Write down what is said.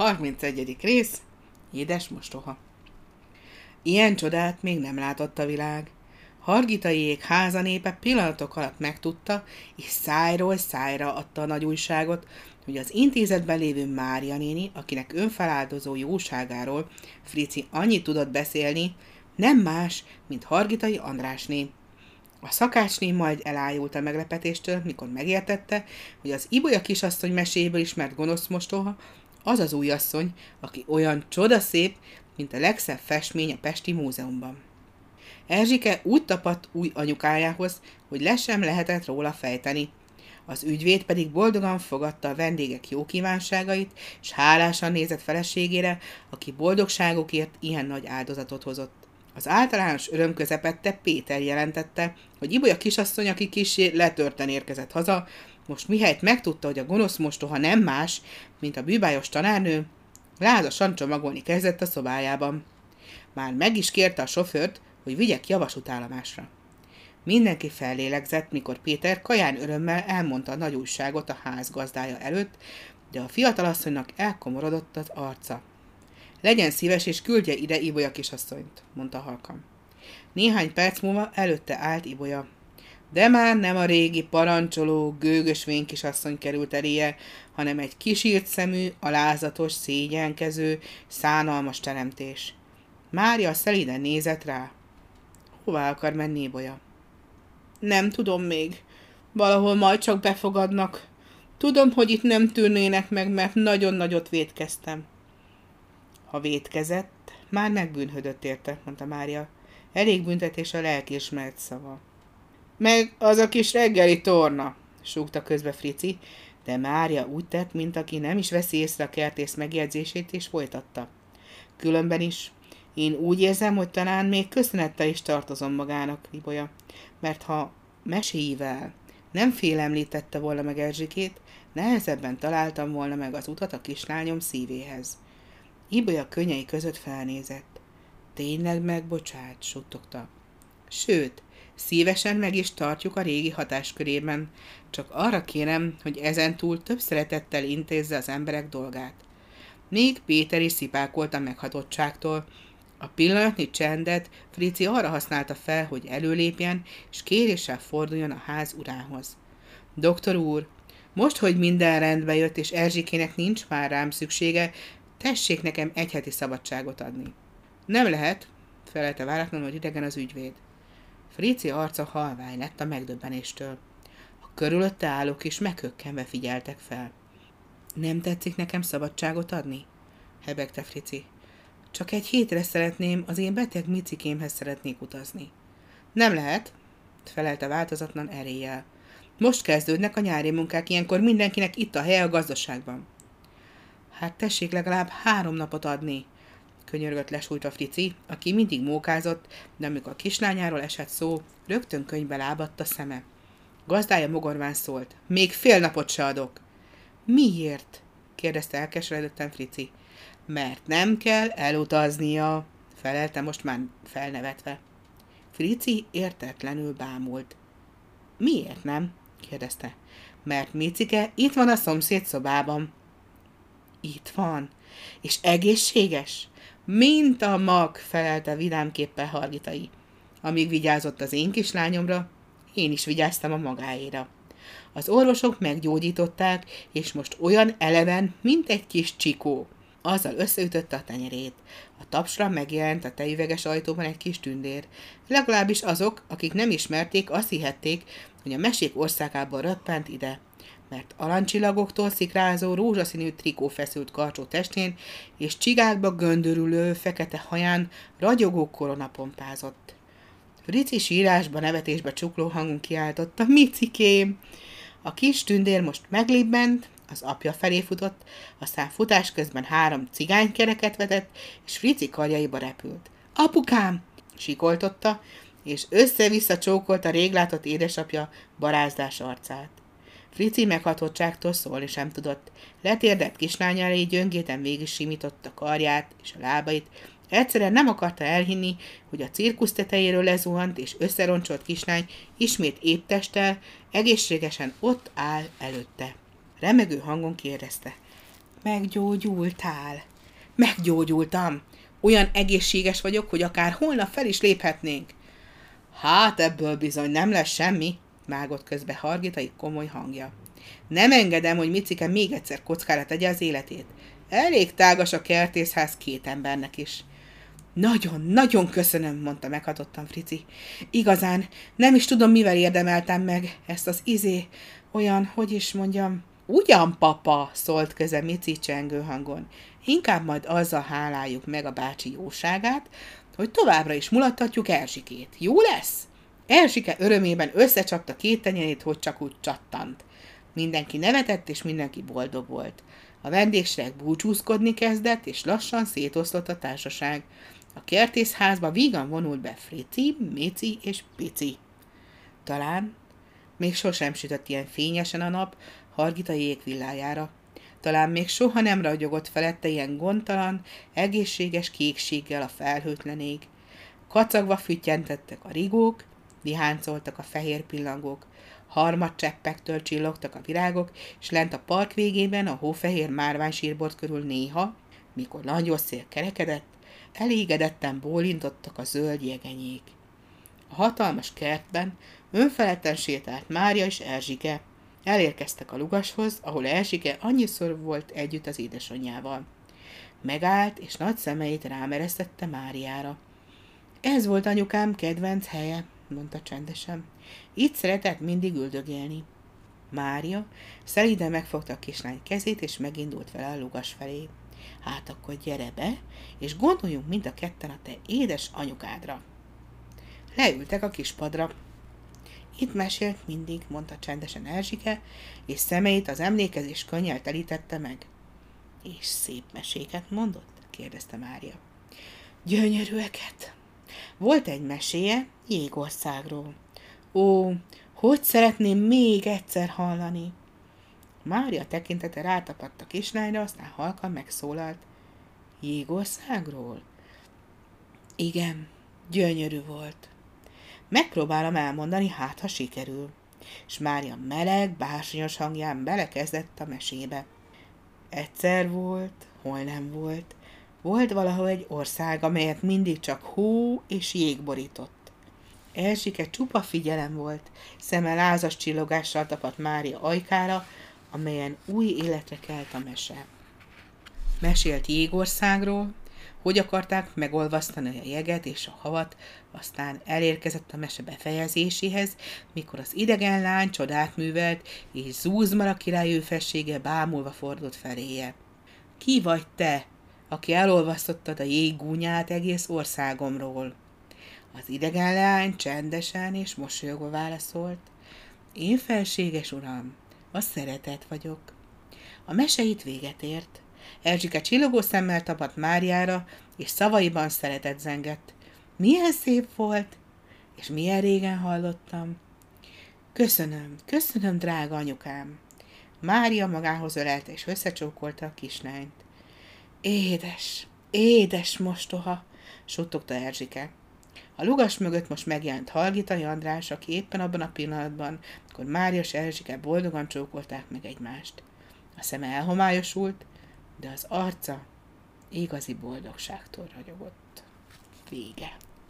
31. rész Édes mostoha Ilyen csodát még nem látott a világ. Hargitaiék házanépe pillanatok alatt megtudta, és szájról szájra adta a nagy újságot, hogy az intézetben lévő Mária néni, akinek önfeláldozó jóságáról Frici annyit tudott beszélni, nem más, mint Hargitai Andrásné. A szakácsné majd elájult a meglepetéstől, mikor megértette, hogy az Ibolya kisasszony meséből ismert gonosz mostoha az az új asszony, aki olyan csodaszép, mint a legszebb festmény a Pesti Múzeumban. Erzsike úgy tapadt új anyukájához, hogy le sem lehetett róla fejteni. Az ügyvéd pedig boldogan fogadta a vendégek jó kívánságait, és hálásan nézett feleségére, aki boldogságokért ilyen nagy áldozatot hozott. Az általános öröm közepette Péter jelentette, hogy Ibolya kisasszony, aki kisé letörten érkezett haza, most mihelyt megtudta, hogy a gonosz mostoha nem más, mint a bűbájos tanárnő, lázasan csomagolni kezdett a szobájában. Már meg is kérte a sofőrt, hogy vigyek javasutállomásra. Mindenki fellélegzett, mikor Péter kaján örömmel elmondta a nagy újságot a ház gazdája előtt, de a fiatalasszonynak elkomorodott az arca. Legyen szíves, és küldje ide Ibolya kisasszonyt, mondta halkan. Néhány perc múlva előtte állt Ibolya. De már nem a régi parancsoló, gőgös vénkisasszony került eléje, hanem egy kisírt szemű, alázatos, szégyenkező, szánalmas teremtés. Mária szeliden nézett rá. Hová akar menni Ibolya? Nem tudom még. Valahol majd csak befogadnak. Tudom, hogy itt nem tűrnének meg, mert nagyon nagyot vétkeztem. Ha vétkezett, már megbűnhödött érte, mondta Mária. Elég büntetés a lelkiismert szava. Meg az a kis reggeli torna, súgta közbe Frici, de Mária úgy tett, mint aki nem is veszi észre a kertész megjegyzését, és folytatta. Különben is, én úgy érzem, hogy talán még köszönettel is tartozom magának, Ibolya, mert ha meséivel nem félemlítette volna meg Erzsikét, nehezebben találtam volna meg az utat a kislányom szívéhez. Ibolya könnyei között felnézett. Tényleg megbocsát, suttogta. Sőt, szívesen meg is tartjuk a régi hatáskörében, csak arra kérem, hogy ezentúl több szeretettel intézze az emberek dolgát. Még Péter is szipákolt a meghatottságtól. A pillanatnyi csendet Frici arra használta fel, hogy előlépjen, és kéréssel forduljon a ház urához. Doktor úr, most, hogy minden rendbe jött, és Erzsikének nincs már rám szüksége, tessék nekem egy heti szabadságot adni. Nem lehet, felelte váratlanul, hogy idegen az ügyvéd. Frici arca halvány lett a megdöbbenéstől. A körülötte állók is meghökkenve figyeltek fel. Nem tetszik nekem szabadságot adni? hebegte Frici. Csak egy hétre szeretném, az én beteg micikémhez szeretnék utazni. Nem lehet, felelte változatlan eréllyel. Most kezdődnek a nyári munkák, ilyenkor mindenkinek itt a helye a gazdaságban. Hát tessék legalább három napot adni, könyörgött lesújt Frici, aki mindig mókázott, de amikor a kislányáról esett szó, rögtön könyvbe lábadt a szeme. Gazdája mogorván szólt. Még fél napot se adok. Miért? kérdezte elkeseredetten Frici. Mert nem kell elutaznia, felelte most már felnevetve. Frici értetlenül bámult. Miért nem? kérdezte. Mert Micike itt van a szomszéd szobában. Itt van. És egészséges? Mint a mag, felelte vidámképpen Hargitai. Amíg vigyázott az én kislányomra, én is vigyáztam a magáéra. Az orvosok meggyógyították, és most olyan eleven, mint egy kis csikó. Azzal összeütötte a tenyerét. A tapsra megjelent a tejüveges ajtóban egy kis tündér. Legalábbis azok, akik nem ismerték, azt hihették, hogy a mesék országából röppent ide mert arancsillagoktól szikrázó rózsaszínű trikó feszült karcsó testén, és csigákba göndörülő fekete haján ragyogó korona pompázott. Frici sírásba, nevetésbe csukló hangon kiáltotta, Micikém! A kis tündér most meglibbent, az apja felé futott, aztán futás közben három cigánykereket vetett, és Frici karjaiba repült. Apukám! sikoltotta, és össze-vissza csókolta réglátott édesapja barázdás arcát. Frici meghatottságtól szólni sem tudott. Letérdett kislány elé gyöngéten végig simította karját és a lábait. Egyszerűen nem akarta elhinni, hogy a cirkusz tetejéről lezuhant és összeroncsolt kislány ismét épp egészségesen ott áll előtte. Remegő hangon kérdezte. Meggyógyultál. Meggyógyultam. Olyan egészséges vagyok, hogy akár holnap fel is léphetnénk. Hát ebből bizony nem lesz semmi, vágott közbe Hargitai komoly hangja. Nem engedem, hogy Micike még egyszer kockára tegye az életét. Elég tágas a kertészház két embernek is. Nagyon, nagyon köszönöm, mondta meghatottan Frici. Igazán, nem is tudom, mivel érdemeltem meg ezt az izé, olyan, hogy is mondjam, ugyan, papa, szólt köze Mici csengő hangon. Inkább majd azzal háláljuk meg a bácsi jóságát, hogy továbbra is mulattatjuk Erzsikét. Jó lesz? Erzsike örömében összecsapta két tenyerét, hogy csak úgy csattant. Mindenki nevetett, és mindenki boldog volt. A vendégségek búcsúzkodni kezdett, és lassan szétoszlott a társaság. A kertészházba vígan vonult be Frici, Mici és Pici. Talán még sosem sütött ilyen fényesen a nap Hargita jégvillájára. Talán még soha nem ragyogott felette ilyen gondtalan, egészséges kékséggel a felhőtlen ég. Kacagva füttyentettek a rigók, viháncoltak a fehér pillangók, harmad cseppektől csillogtak a virágok, és lent a park végében a hófehér márvány sírbort körül néha, mikor nagyon szél kerekedett, elégedetten bólintottak a zöld jegenyék. A hatalmas kertben önfeledten sétált Mária és Erzsike. Elérkeztek a lugashoz, ahol Erzsike annyiszor volt együtt az édesanyjával. Megállt, és nagy szemeit rámeresztette Máriára. Ez volt anyukám kedvenc helye, mondta csendesen. Itt szeretett mindig üldögélni. Mária szelíden megfogta a kislány kezét, és megindult vele a lugas felé. Hát akkor gyere be, és gondoljunk mind a ketten a te édes anyukádra. Leültek a kispadra. Itt mesélt mindig, mondta csendesen Erzsike, és szemeit az emlékezés könnyel telítette meg. És szép meséket mondott? kérdezte Mária. Gyönyörűeket. Volt egy meséje Jégországról. Ó, hogy szeretném még egyszer hallani? Mária tekintete rátapadt a kislányra, aztán halkan megszólalt. Jégországról? Igen, gyönyörű volt. Megpróbálom elmondani, hát ha sikerül. És Mária meleg, bársonyos hangján belekezdett a mesébe. Egyszer volt, hol nem volt. Volt valahol egy ország, amelyet mindig csak hó és jég borított. Erzsike csupa figyelem volt, szeme lázas csillogással tapadt Mária ajkára, amelyen új életre kelt a mese. Mesélt Jégországról, hogy akarták megolvasztani a jeget és a havat, aztán elérkezett a mese befejezéséhez, mikor az idegen lány csodát művelt, és Zúzmara király őfessége bámulva fordult feléje. Ki vagy te, aki elolvasztottad a jéggúnyát egész országomról? Az idegen lány csendesen és mosolyogva válaszolt. Én felséges uram, a szeretet vagyok. A mese itt véget ért. Erzsike csillogó szemmel tapadt Máriára, és szavaiban szeretet zengett. Milyen szép volt, és milyen régen hallottam. Köszönöm, köszönöm, drága anyukám. Mária magához ölelte és összecsókolta a kislányt. Édes, édes mostoha, suttogta Erzsike. A lugas mögött most megjelent Halgitai András, aki éppen abban a pillanatban, amikor Mária és Erzsike boldogan csókolták meg egymást. A szeme elhomályosult, de az arca igazi boldogságtól ragyogott. Vége.